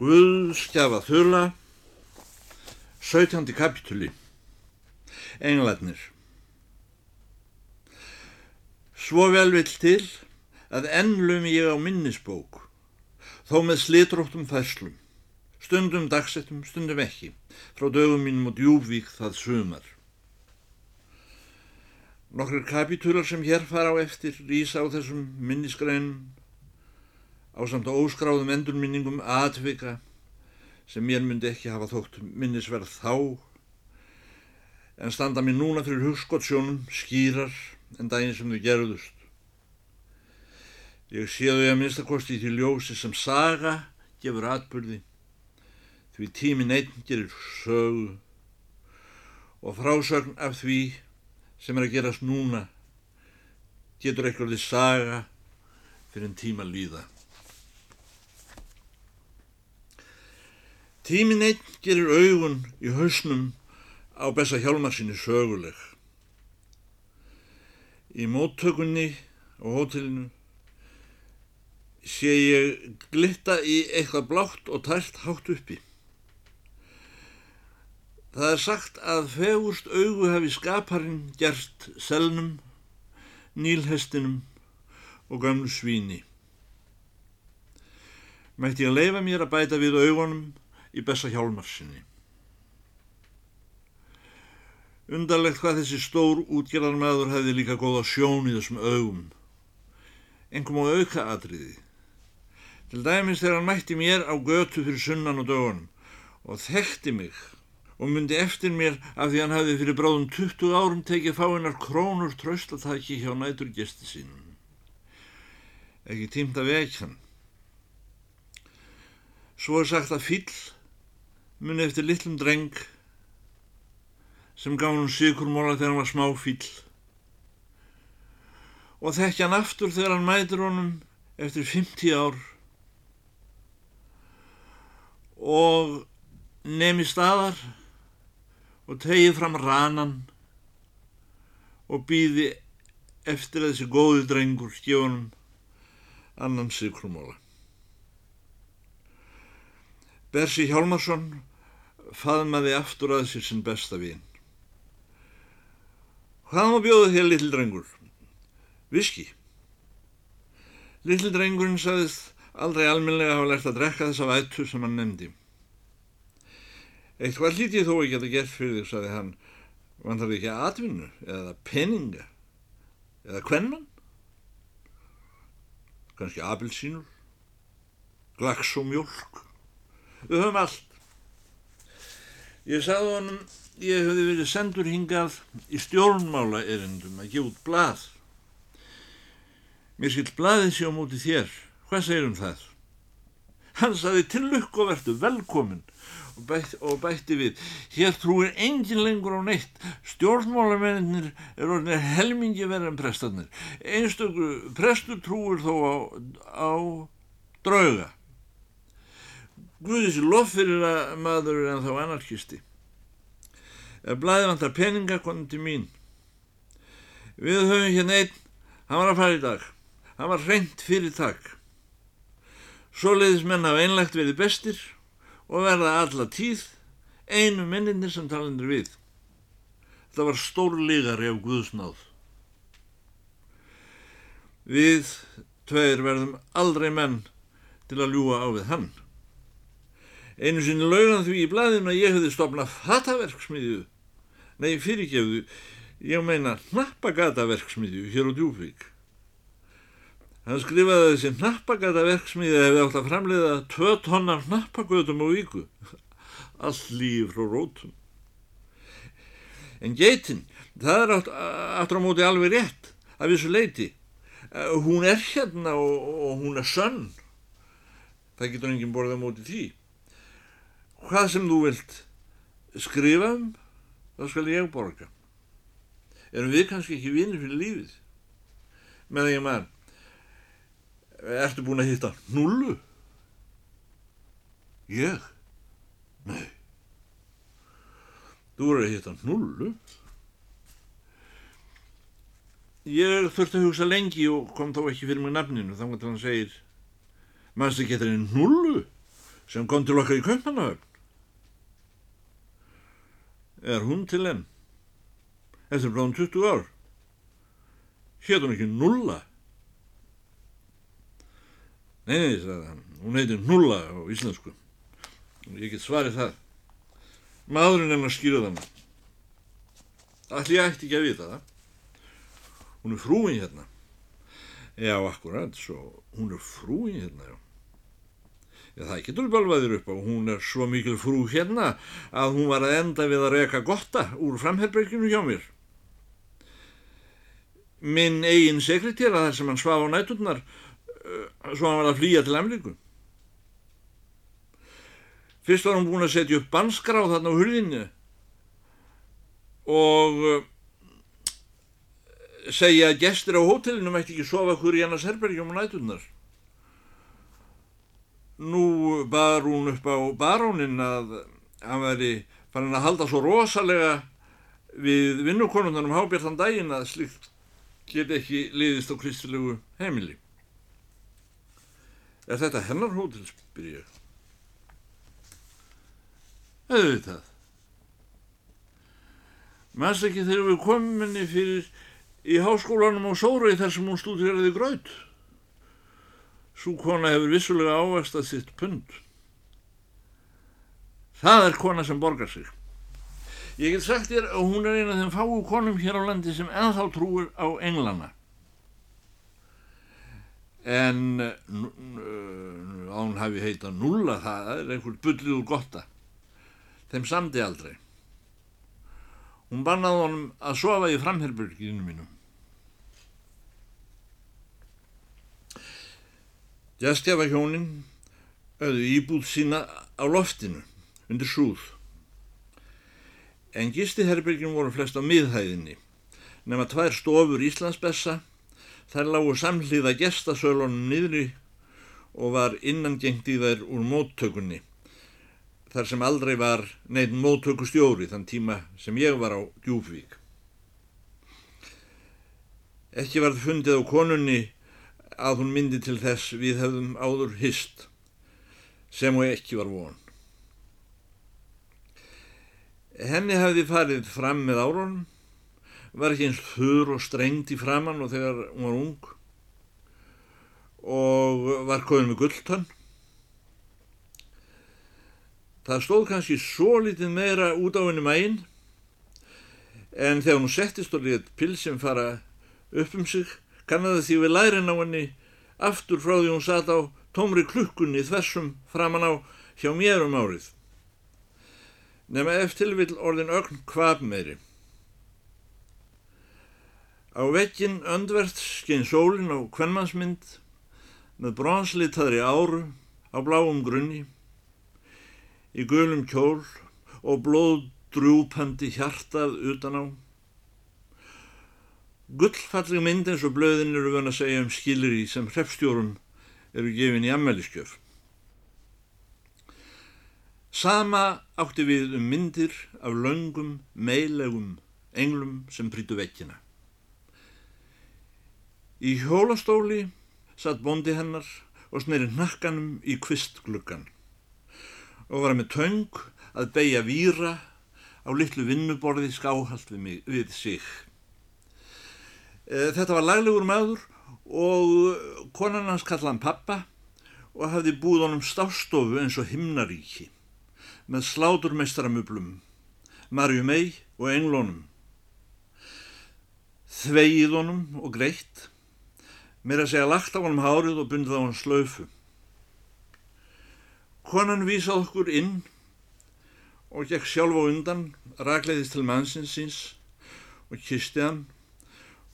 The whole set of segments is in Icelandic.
Guðskjafa þula, 17. kapitúli, Englarnir. Svo vel vill til að ennlum ég á minnisbók, þó með slitróttum fæslum, stundum dagsettum, stundum ekki, frá dögum mínum og djúvík það sumar. Nokkur kapitúlar sem hér fara á eftir rýsa á þessum minnisgreinum á samt óskráðum endurminningum atvika sem mér myndi ekki hafa þótt minnisverð þá en standa mér núna fyrir hugskottsjónum skýrar en daginn sem þau gerðust. Ég sé þau að minnstakosti í því ljósi sem saga gefur atbyrði því tímin einn gerir sögu og frásögn af því sem er að gerast núna getur eitthvað því saga fyrir en tíma líða. Tímin einn gerir augun í hausnum á besta hjálmar sinni söguleg. Í móttökunni á hótelinu sé ég glitta í eitthvað blátt og tært hátt uppi. Það er sagt að fegurst augu hafi skaparinn gert selnum, nílhestinum og gamlu svíni. Mætti ég að leifa mér að bæta við augunum í besta hjálmarsinni. Undarlegt hvað þessi stór útgerðarmæður hefði líka góða sjón í þessum augum. Engum á auka atriði. Til dæmis þegar hann mætti mér á götu fyrir sunnan og dögunum og þekkti mig og myndi eftir mér af því hann hafði fyrir bráðum 20 árum tekið fáinnar krónur tröstataki hjá nætur gesti sínum. Ekki tímt að vekja hann. Svo er sagt að fyll muni eftir litlum dreng sem gaf hún sigurmóla þegar hann var smá fíl og þekkja hann aftur þegar hann mætir honum eftir 50 ár og nemi staðar og tegið fram ranan og býði eftir að þessi góði drengur skjónum annan sigurmóla. Bersi Hjálmarsson faðmaði aftur að sér sinn besta vín. Hvað má bjóðu þér, litl drengur? Viski. Litl drengurinn sagðist aldrei alminlega hafa lært að drekka þessa vættu sem hann nefndi. Eitt hvað hlítið þó ekki að það gert fyrir þig, sagði hann, vantar þið ekki atvinnu eða peninga eða kvennan? Kanski apelsínur, glaks og mjölk. Við höfum allt. Ég sagði honum, ég hefði verið sendur hingað í stjórnmála erindum að gefa út blað. Mér skilt blaðið sé á móti þér. Hvað segir um það? Hann sagði til lukk og verðu velkomin og, bætt, og bætti við. Hér trúir engin lengur á neitt. Stjórnmálamennir er orðinir helmingi verið en prestarnir. Einstöku prestur trúir þó á, á drauga. Guðis lof fyrir að maður er en þá anarkisti. Ef blæði vantar peninga konum til mín. Við höfum hérna einn, hann var að fara í dag. Hann var reynd fyrir takk. Svoleiðis menn hafa einlegt verið bestir og verða alla tíð einu menninir sem talandir við. Það var stórligari af Guðsnáð. Við tveir verðum aldrei menn til að ljúa á við hann. Einu sinni laugan því í blæðinu að ég hefði stopnað fataverksmiðju. Nei, fyrirgefðu, ég meina hnappagataverksmiðju hér á Djúfvík. Hann skrifaði þessi hnappagataverksmiðju hefði átt að framleiða tvö tonnar hnappagötum á víku. All líf frá rótum. En geitin, það er aftur á móti alveg rétt af þessu leiti. Hún er hérna og, og hún er sönn. Það getur enginn borðið á móti því hvað sem þú vilt skrifa um, þá skal ég borga. Erum við kannski ekki vinir fyrir lífið? Því að maður, ertu búin að hitta nullu? Ég? Nei. Þú eru að hitta nullu? Ég þurfti að hugsa lengi og kom þá ekki fyrir mig nafninu, þá hann segir, sem getur einn nullu? sem kom til okkar í Kaupmannahöfn. Er hún til enn? Eftir bráðum 20 ár. Hétt hún ekki nulla? Nei, nei, hann. Hún heitir nulla á íslensku. Ég get svarið það. Maðurinn að skýra þannig. Allir ætti ekki að vita það. Hún er frúin hérna. Já, akkurat, svo hún er frúin hérna, já. Það getur balvaðir upp á. Hún er svo mikil frú hérna að hún var að enda við að reyka gotta úr framherberginu hjá mér. Minn eigin sekretýra þar sem hann svaf á næturnar svo hann var að flýja til Ameríku. Fyrst var hann búin að setja upp banskráð þarna á hurðinu og segja að gestur á hótelinu mætti ekki sofa hver í annars herbergjum á næturnar. Nú bar hún upp á barónin að hann veri farin að halda svo rosalega við vinnukonundanum hábjartan daginn að slikt get ekki liðist á kristilegu heimili. Er þetta hennar hótel, spyr ég. Auðvitað. Mannst ekki þegar við komum henni fyrir í háskólanum á Sórei þar sem hún stúdiraði gröð. Sú kona hefur vissulega ávextað sitt pund. Það er kona sem borgar sig. Ég get sagt þér að hún er eina af þeim fáu konum hér á landi sem ennþá trúir á englana. En að hún hafi heita nulla það er einhvern bullið úr gotta. Þeim samdi aldrei. Hún bannaði honum að sofa í framherberginu mínum. Gjastjafa hjónin auðu íbúð sína á loftinu undir súð. En gistiherbergin voru flest á miðhæðinni nema tvær stofur Íslandsbessa þær lágu samhlýða gestasölunum niðri og var innangengt í þær úr móttökunni þar sem aldrei var neitt móttökustjóri þann tíma sem ég var á Djúfvík. Ekki varð fundið á konunni að hún myndi til þess við hefðum áður hist sem og ekki var von. Henni hafði farið fram með árunum, var ekki eins þurr og strengt í framann og þegar hún var ung og var komin með gulltann. Það stóð kannski svo litið meira út á henni mægin en þegar hún settist og létt pilsum fara upp um sig kannaði því við lærin á henni aftur frá því hún satt á tómri klukkunni þversum framan á hjá mér um árið. Nefna eftir vil orðin ögn kvap meiri. Á vekkin öndvert skein sólin á kvennmannsmynd með bronslitaðri áru á bláum grunni, í gulum kjól og blóðdrúpandi hjartað utan á. Gullfalleg mynd eins og blöðin eru vöna að segja um skilir í sem hrefstjórum eru gefin í ammæliskjöf. Sama átti við um myndir af laungum, meilegum englum sem prítu vekkina. Í hjólastóli satt bondi hennar og sneri nakkanum í kvistgluggan og var með töng að beigja víra á litlu vinnuborði skáhalt við, mig, við sig. Þetta var laglegur maður og konan hans kallaði hann pappa og hafði búið honum stástofu eins og himnaríki með sláturmeistaramöblum, Marju mei og englónum. Þvegið honum og greitt, mér að segja lagt á honum hárið og bundið á hann slöfu. Konan vísað okkur inn og gekk sjálf á undan, ragleiðist til mannsins síns og kisti hann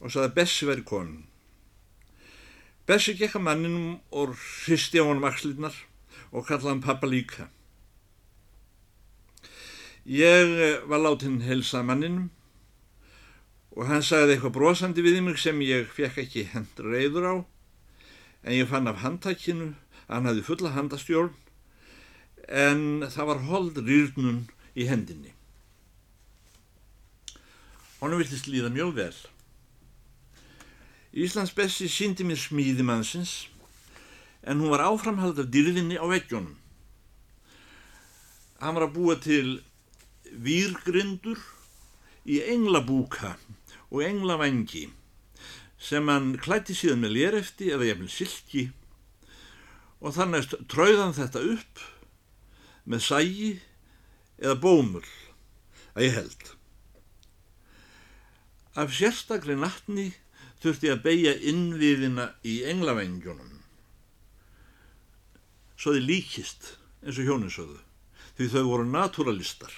og saði að Bessi væri konin. Bessi gekk að manninum og hristi á honum axlirnar og kallaði hann pappa líka. Ég var látin helsa manninum og hann sagði eitthvað brosandi við mig sem ég fekk ekki hend reyður á en ég fann af handtækinu að hann hafði fulla handastjórn en það var hold rýrnun í hendinni. Honum virtist líða mjög vel. Íslands Bessi síndi mér smíði mannsins en hún var áframhald af dyrðinni á veggjónum. hann var að búa til výrgrindur í englabúka og englavengi sem hann klætti síðan með lérefti eða jæfnvel silki og þannig trauðan þetta upp með sægi eða bómul að ég held. Af sérstakri nattni þurfti að beigja innviðina í englavengjunum svo þið líkist eins og hjóninsöðu því þau voru naturalistar.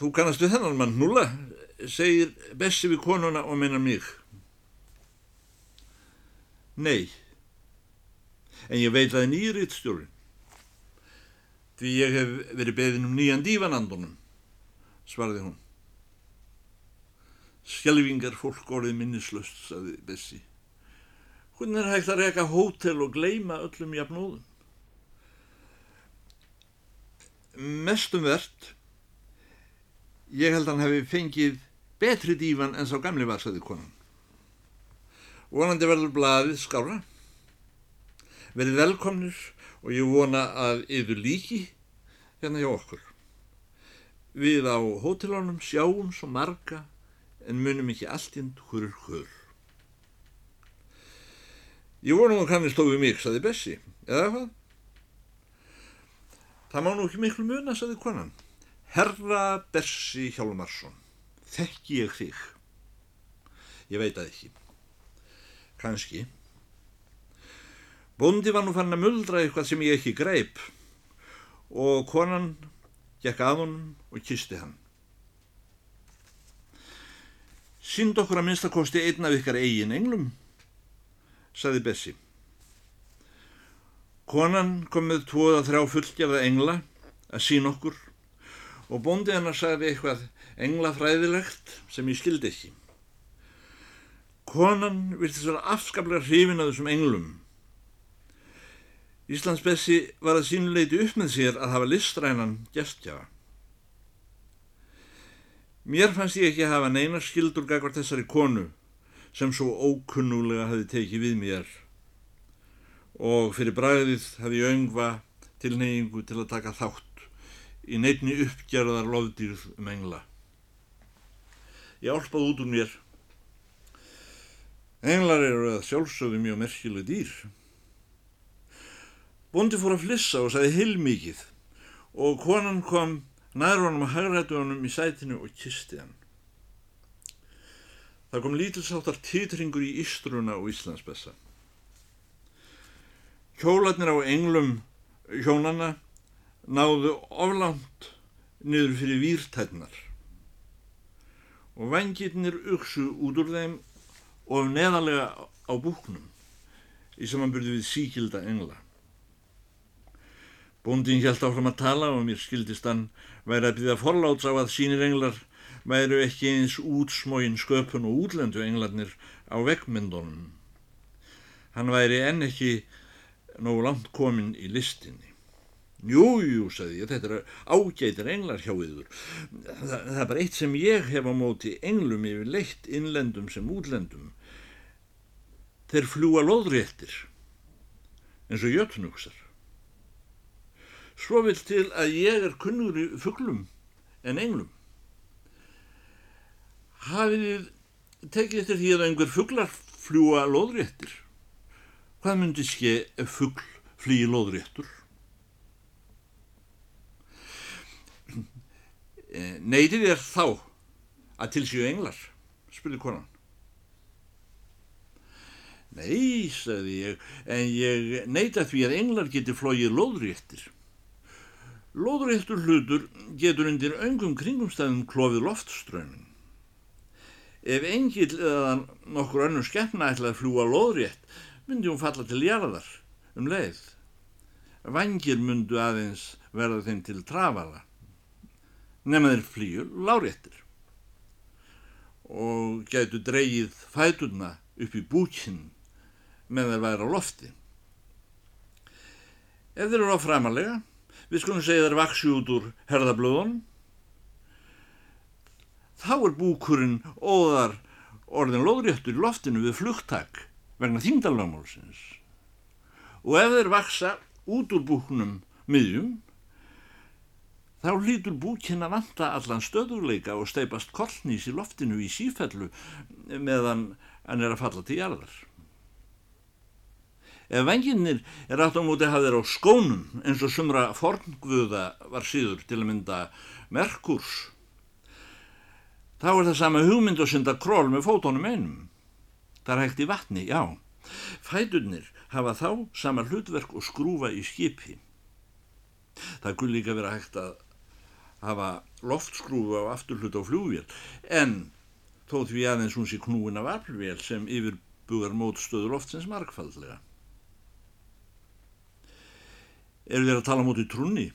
Þú kannast við þennan mann núla, segir Bessi við konuna og meina mig. Nei, en ég veit að það er nýriðstjórn. Því ég hef verið beðin um nýjan dífanandunum, svarði hún. Skelvingar fólk orðið minnislöst, saði Bessi. Hvernig er hægt að reyka hótel og gleima öllum jafnóðum? Mestum verðt, ég held að hann hefði fengið betri dífan en sá gamli var, sagði konan. Vonandi verður blaðið skára. Verið velkomnir og ég vona að yður líki hérna hjá okkur. Við á hótelunum sjáum svo marga en munum ekki alltinn hurur hur. Ég vona nú kannist við mig, saði Bessi, eða hvað? Það má nú ekki miklu muna, saði konan. Herra Bessi Hjálmarsson, þekki ég þig? Ég veit að ekki. Kanski. Bóndi var nú fann að muldra eitthvað sem ég ekki greip og konan gekk að honum og kisti hann. Synd okkur að minnstakosti einn af ykkar eigin englum saði Bessi. Konan kom með tvoða þrjá fullgerða engla að sín okkur og bóndi hennar sagði eitthvað englafræðilegt sem ég skildi ekki. Konan virtist vera afskaplega hrifin að þessum englum. Íslands Bessi var að sínuleiti upp með sér að hafa listrænan gestjafa. Mér fannst ég ekki að hafa neina skildur gagvar þessari konu sem svo ókunnulega hafi tekið við mér og fyrir bræðið hafi ég öngva tilneyingu til að taka þátt í neittni uppgerðar loðdýrð um engla. Ég álpaði út úr mér. Englar eru að sjálfsögðu mjög merkileg dýr. Bondi fór að flissa og sagði heilmikið og konan kom nær honum að hagrætu honum í sætinu og kisti hann. Það kom lítilsáttar titringur í Ístruna og Íslandsbessa. Hjólatnir á englum hjónana náðu oflant niður fyrir výrtætnar og vangirnir uksu út úr þeim og neðalega á búknum í samanbyrðu við síkilda engla. Bóndin hjælt áfram að tala og mér skildist hann væri að byggja forláts á að sínir englar væru ekki eins útsmógin sköpun og útlendu englarnir á vekkmyndunum. Hann væri enn ekki nógu langt komin í listinni. Jú, jú, sagði ég, þetta er ágætir englar hjá yður. Það, það er bara eitt sem ég hef á móti englum yfir leitt innlendum sem útlendum. Þeir fljúa loðréttir, eins og jötnugsar. Svo vil til að ég er kunnur í fugglum en englum hafið þið tekið eftir því að einhver fugglar fljúa loðréttir? Hvað myndi ske ef fuggl flýi loðréttur? Eh, Neytið er þá að tilsíu englar, spurði konan. Nei, sagði ég, en ég neyta því að englar geti flóið loðréttir. Loðréttur hlutur getur undir öngum kringumstæðum klófið loftströmmin. Ef engil eða nokkur önnur skemmna ætlaði að fljúa loðrétt, myndi hún falla til jarðar um leið. Vangir myndu aðeins verða þeim til trafala, nema þeir flýju láréttir og gætu dreyið fæturna upp í búkinn með þeir væri á lofti. Ef þeir eru á framalega, við skulum segja þeir vaksi út úr herðablöðunum, þá er búkurinn óðar orðin lóðréttur í loftinu við flugtak vegna þingdalögmálsins. Og ef þeir vaksa út úr búknum miðjum, þá hlýtur búkinn að vanta allan stöðuleika og steipast kollnís í loftinu í sífellu meðan hann er að falla til jarðar. Ef venginnir er átt á móti að hafa þeir á skónum eins og sumra forngvöða var síður til að mynda Merkurs, þá er það sama hugmynd og synda król með fótónum einum. Það er hægt í vatni, já. Fæturnir hafa þá sama hlutverk og skrúfa í skipi. Það gull líka vera hægt að hafa loftskrúfa á afturhlut á fljóvél, en þó því aðeins hún sé knúin af aflvél sem yfirbugar mótstöðu loftsins markfaldlega. Eru þér að tala móti trunni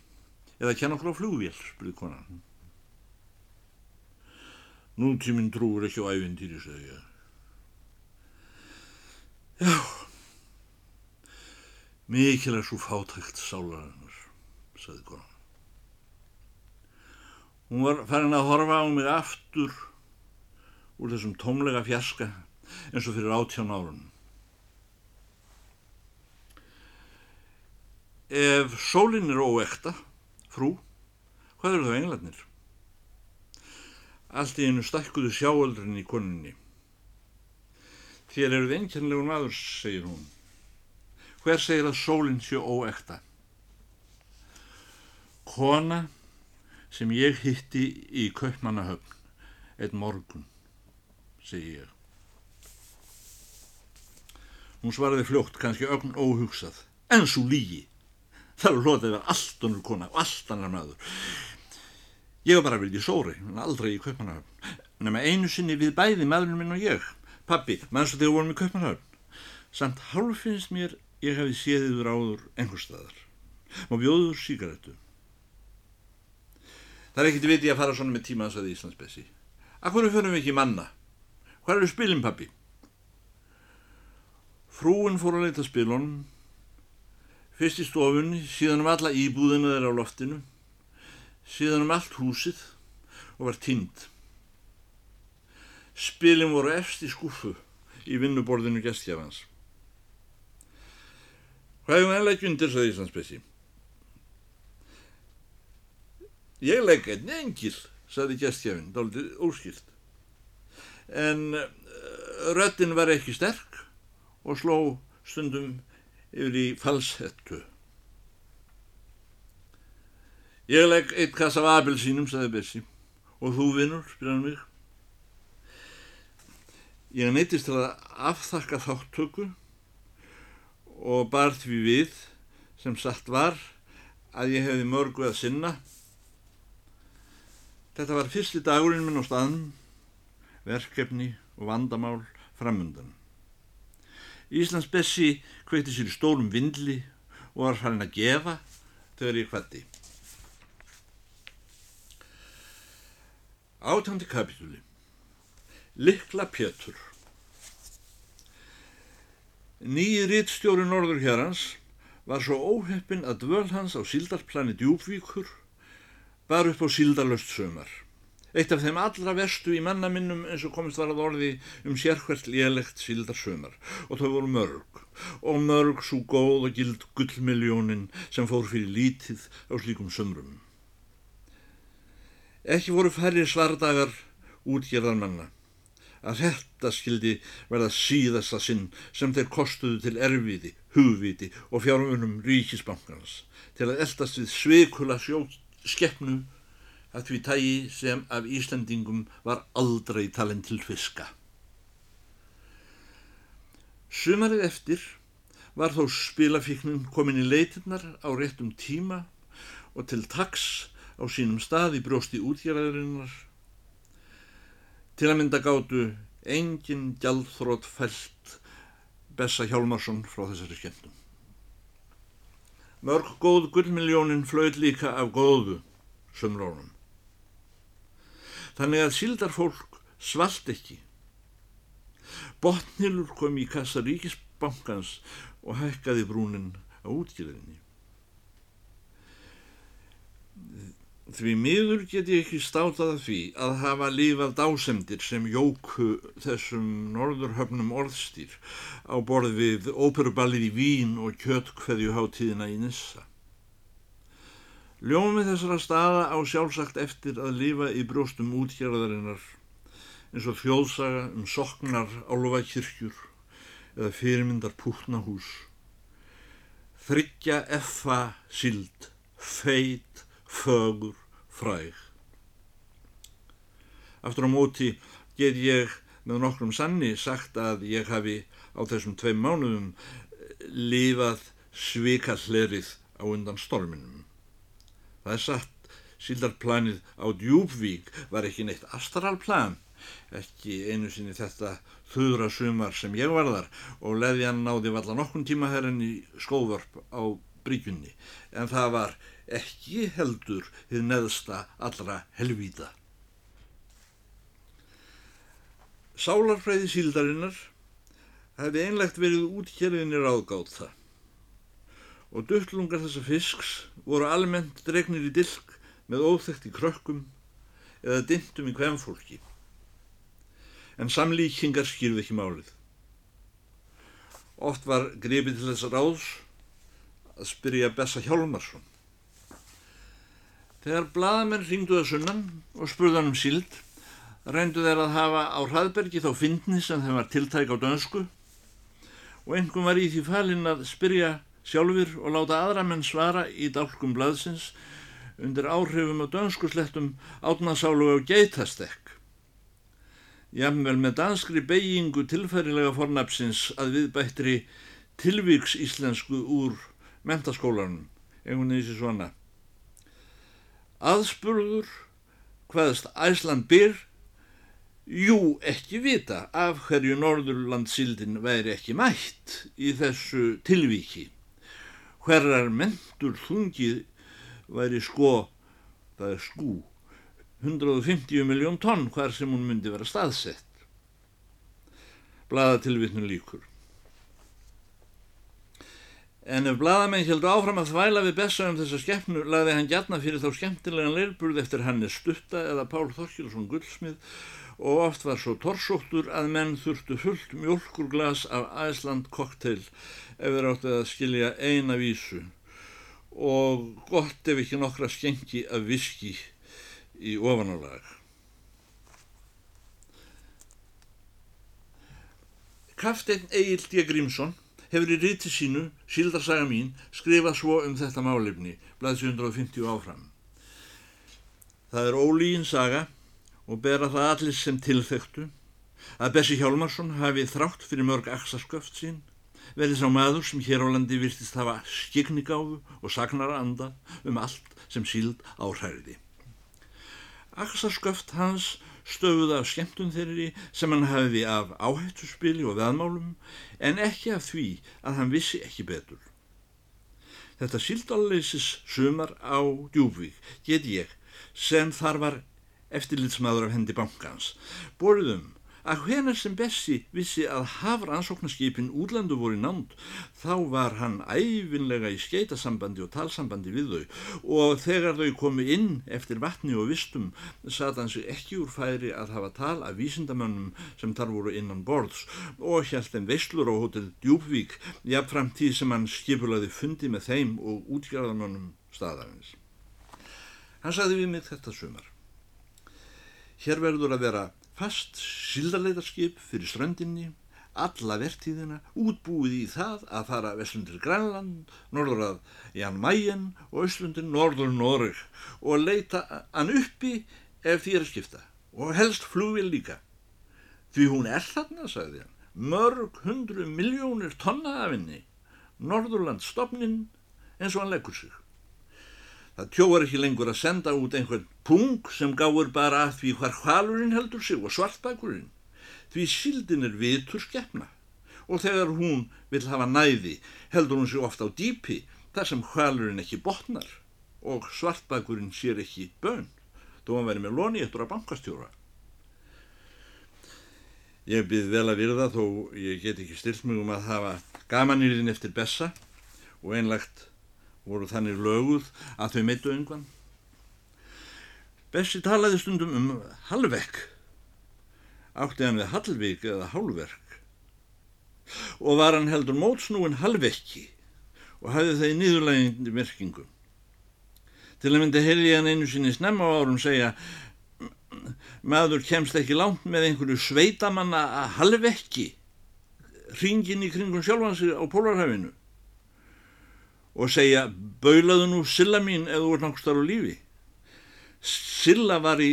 eða kenna okkur á fljóvél, spurði konan. Nútíminn trúur ekki á ævindýri, segði ég. Já, mikil er svo fátækt sálarinnar, sagði konan. Hún var farin að horfa á mig aftur úr þessum tómlega fjarska eins og fyrir átján árun. Ef sólinn er óekta, frú, hvað eru þá englarnir? Allt í einu stakkuðu sjáöldrin í koninni. Þér eruð einkennlegu maður, segir hún. Hver segir að sólinn sé óekta? Kona sem ég hitti í Kaupmannahöfn, einn morgun, segi ég. Hún svaraði fljótt, kannski ögn óhugsað, en svo lígi. Það er hlotið að vera allt önnur kona og allt annar maður. Ég var bara viljið sóri, en aldrei í Kaupmannahöfn. Nefna einu sinni við bæði maðurinn minn og ég. Pappi, mannstu þegar vorum í Kaupmannahöfn. Samt hálf finnst mér ég hafi séðiður áður einhver staðar. Má bjóður síkaretu. Það er ekkert viti að fara svona með tímaðs að Íslandsbessi. Akkur fyrir við ekki manna? Hvað eru spilin, pappi? Frúin fór að leita spilunum. Fyrst í stofunni, síðan um alla íbúðina þeirra á loftinu, síðan um allt húsið og var tínd. Spilin voru efst í skuffu í vinnuborðinu gestjafans. Hvað hefum við legg undir, saði Íslandsbessi. Ég legg einn engil, saði gestjafinn, dálítið óskilt. En uh, röttin var ekki sterk og sló stundum yfir í falsettu. Ég legg eitt kass af apelsínum, saði Bessi. Og þú vinnur, spyrir hann mig. Ég neytist til að afþakka þáttöku og bar því við sem satt var að ég hefði mörgu að sinna. Þetta var fyrsti dagurinn minn á staðnum, verkefni og vandamál framundan. Íslands Bessi kveikti sér í stórum vindli og var farin að gefa þegar ég hvætti. Átandi kapitúli Likla Pétur Nýji rittstjóri Norður hérans var svo óheppin að dvöl hans á síldarplani djúbvíkur var upp á síldarlöst sömar. Eitt af þeim allra vestu í mannaminnum eins og komist var að orði um sérkvært lélegt síldarsömar og þau voru mörg. Og mörg svo góð og gild gullmiljónin sem fór fyrir lítið á slíkum sömrum. Ekki voru færri svardagar útgerðar manna. Að þetta skildi verða síðasta sinn sem þeir kostuðu til erfiði, hugviti og fjármunum ríkisbankans til að eldast við sveikula skeppnu að því tægi sem af Íslandingum var aldrei talin til fiska. Sumarið eftir var þó spilafíknin komin í leitinnar á réttum tíma og til taks á sínum stað í brjósti útgjaraðurinnar Til að mynda gátu engin gjaldþrótt fælt Bessa Hjálmarsson frá þessari skemmtum. Mörg góð gullmiljónin flöð líka af góðu sömrónum. Þannig að síldarfólk svalt ekki. Botnilur kom í kassa ríkisbankans og hækkaði brúnin á útgjörðinni. Því miður get ég ekki státað af því að hafa lífað dásemdir sem jóku þessum norðurhöfnum orðstýr á borð við óperuballið í Vín og kjötkveðju hátíðina í Nissa. Ljómi þessara staða á sjálfsagt eftir að lifa í brjóstum útgjörðarinnar eins og þjóðsaga um soknar álfa kirkjur eða fyrirmyndar pútnahús. Þryggja effa sild, feit, fögur, fræg. Aftur á móti get ég með nokkrum sanni sagt að ég hafi á þessum tveim mánuðum lifað svikallerið á undan storminum. Það er satt, síldarplanið á Djúbvík var ekki neitt astralplan, ekki einu sinni þetta þuðra sumar sem ég var þar. Og leðjan náði valla nokkun tíma herrin í skóðvörp á bryggjunni. En það var ekki heldur þið neðsta allra helvíta. Sálarfræði síldarinnar hefði einlegt verið útkjörðinir ágátt það og duttlungar þessa fisks voru almennt dregnir í dilk með óþekkt í krökkum eða dindum í hvemfólki en samlíkingar skýrði ekki málið. Oft var gripið til þess ráðs að spyrja Bessa Hjálmarsson. Þegar bladamenn ringdu það sunnan og spurðan um síld, reyndu þeir að hafa á hraðbergi þá fyndni sem þeim var tiltæk á dönsku og einhverjum var í því falinn að spyrja sjálfur og láta aðra menn svara í dálkum bladsins undir áhrifum og dönsku slettum átnasálu á geitastekk jafnvel með danskri beigingu tilfærilega fornapsins að viðbættri tilvíks íslensku úr mentaskólanum, einhvern veginn þessi svona. Aðspurður hvaðast Æsland byr, jú ekki vita af hverju Norðurlandsildin væri ekki mætt í þessu tilvíki. Hverjar mentur þungið væri sko, það er skú, 150 miljón tonn hvar sem hún myndi vera staðsett. Bladatilvitnum líkur. En ef bladamenn heldur áfram að þvæla við bessa um þessa skeppnu, lagði hann gætna fyrir þá skemmtilegan leirburð eftir Hannes Stutta eða Pál Þorkilsson Gullsmið og oft var svo torsóttur að menn þurftu fullt mjölkurglas af Æsland kokteil ef þeir átti að skilja eina vísu og gott ef ekki nokkra skengi af viski í ofanálag. Kafteinn Egil D. Grímsson hefur í ríti sínu, Sildarsaga mín, skrifað svo um þetta málefni, blæðs 150 áfram. Það er ólígin saga og bera það allir sem tilfektu að Bessi Hjálmarsson hafi þrátt fyrir mörg axasköft sín verið sá maður sem hér á landi virtist hafa skignigáðu og sagnara anda um allt sem síld áhræði. Axarsköft hans stöfuð af skemmtun þeirri sem hann hafiði af áhættuspili og veðmálum en ekki af því að hann vissi ekki betur. Þetta síldalleisis sumar á djúbvík get ég sem þar var eftirlitsmaður af hendi bankans borðum að hvenar sem Bessi vissi að hafrannsóknarskipin útlandu voru nánd þá var hann æfinlega í skeitasambandi og talsambandi við þau og þegar þau komu inn eftir vatni og vistum satt hann sig ekki úr færi að hafa tal af vísindamönnum sem þar voru innan borðs og hjælt þeim veislur á hótel Djúbvík jafnframt tí sem hann skipulaði fundi með þeim og útgjörðamönnum staðarins. Hann sagði við mig þetta sumar. Hér verður að vera fast sildarleitarskip fyrir ströndinni, alla vertíðina, útbúið í það að fara vestlundir Grænland, norður að Jan Mayen og austlundir norður Noreg og leita hann uppi ef því er að skipta og helst flugvél líka. Því hún er þarna, sagði hann, mörg hundru miljónir tonna af henni, Norðurland stopnin eins og hann leggur sig. Það tjóar ekki lengur að senda út einhvern pung sem gáur bara að því hvar hvalurinn heldur sig og svartbakurinn. Því síldin er vitur skeppna og þegar hún vil hafa næði heldur hún sig ofta á dýpi þar sem hvalurinn ekki botnar og svartbakurinn sér ekki bön þó hann væri með loni eftir að bankastjóra. Ég byrð vel að virða þó ég get ekki stilt mig um að hafa gamanirinn eftir bessa og einlagt voru þannig löguð að þau meittu öngan. Bessi talaði stundum um halvvekk, átti hann við halvvik eða hálverk og var hann heldur mótsnúin halvvekki og hafði það í nýðurlægindi merkingum. Til að myndi heili hann einu sinni snemma á árum segja maður kemst ekki langt með einhverju sveitamanna að halvvekki ringin í kringum sjálfansi á Pólarhafinu og segja baulaðu nú Silla mín eða úr náttúrulega á lífi. Silla var í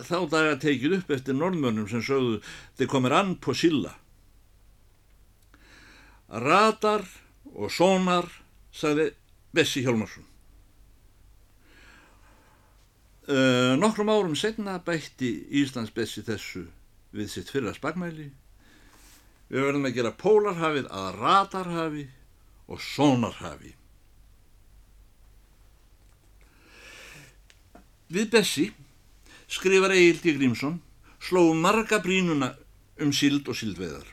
þá daga tekið upp eftir norðmörnum sem sögðu þið komir ann på Silla. Radar og sónar, sagði Bessi Hjálmarsson. Uh, nokkrum árum setna bætti Íslands Bessi þessu við sitt fyrra spagmæli. Við verðum að gera pólarhafið að radarhafi og sónarhafi. Við Bessi skrifar Egil D. Grímsson slóum marga brínuna um síld og síldveðar.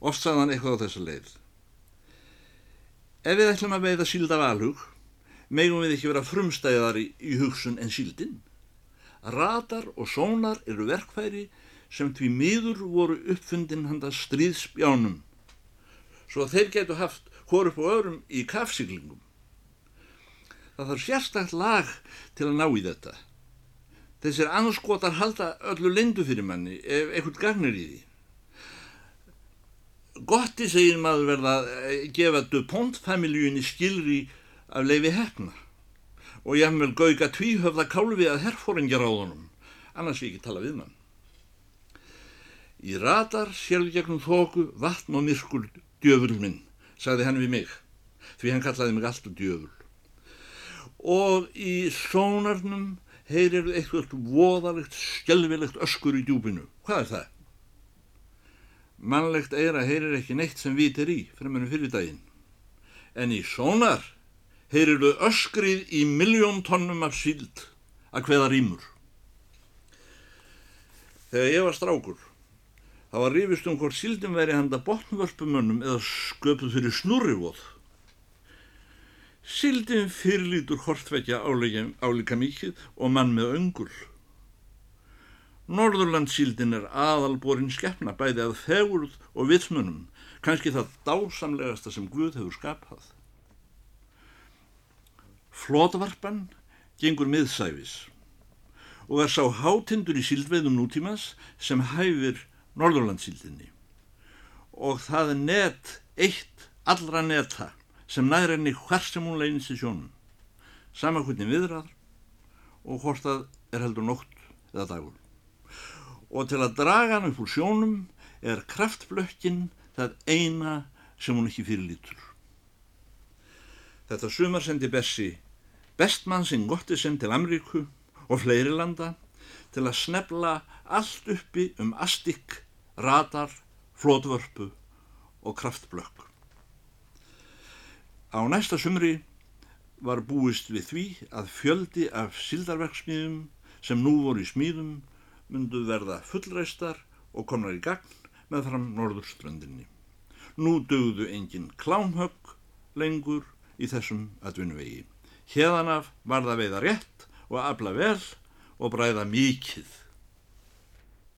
Oft sagðan eitthvað á þessa leið. Ef við ætlum að veiða síld af alhug, megum við ekki vera frumstæðar í, hugsun en síldin. Radar og sónar eru verkfæri sem tví miður voru uppfundin handa stríðsbjánum, svo þeir getu haft hór upp og öðrum í kafsiglingum. Það þarf sérstakt lag til að ná í þetta. Þessir anskotar halda öllu lindu fyrir manni ef eitthvað gagnir í því. Gotti segir maður verða að gefa DuPont-familjunni skilri af leifi hefna og ég hef vel gauga tvíhöfða kálfi að herfóringja ráðunum, annars ég ekki tala við mann. Í radar sjálf gegnum þóku, vatn og myrkul djöful minn, sagði hann við mig, því hann kallaði mig alltaf djöful. Og í sónarnum heyrir eitthvað voðalegt, skjálfilegt öskur í djúbinu. Hvað er það? Mannlegt eira heyrir ekki neitt sem vit er í, fremur fyrir daginn. En í sónar heyrir þau öskrið í miljón tonnum af síld að hveða rýmur. Þegar ég var strákur, það var rífist um hvort síldin veri handa botnvörpumönnum eða sköpuð fyrir snurrivóð. Síldin fyrirlítur hortveggja álíka mikið og mann með öngul. Norðurlandsíldin er aðalborinn skeppna bæði að fegurð og vitsmunum, kannski það dásamlegasta sem Guð hefur skapað. Flótvarpan gengur miðsæfis og er sá hátindur í síldveðum nútímas sem hæfir Norðurlandsíldinni og það er net eitt allra neta sem næri henni hver sem hún leynist í sjónum. Sama hvernig viðrað og hvort það er heldur nótt eða dagur. Og til að draga hann upp úr sjónum er kraftblökkinn það eina sem hún ekki fyrirlítur. Þetta sumar sendi Bessi bestmann sinn Gottisen til Amríku og fleiri landa til að snefla allt uppi um astik, radar, flótvörpu og kraftblökk. Á næsta sumri var búist við því að fjöldi af sildarverksmiðum sem nú voru í smíðum myndu verða fullreistar og komnar í gagn með fram norðurströndinni. Nú dögðu engin klámhögg lengur í þessum atvinnuvegi. Hérðanaf var það veiða rétt og afla vel og bræða mikið.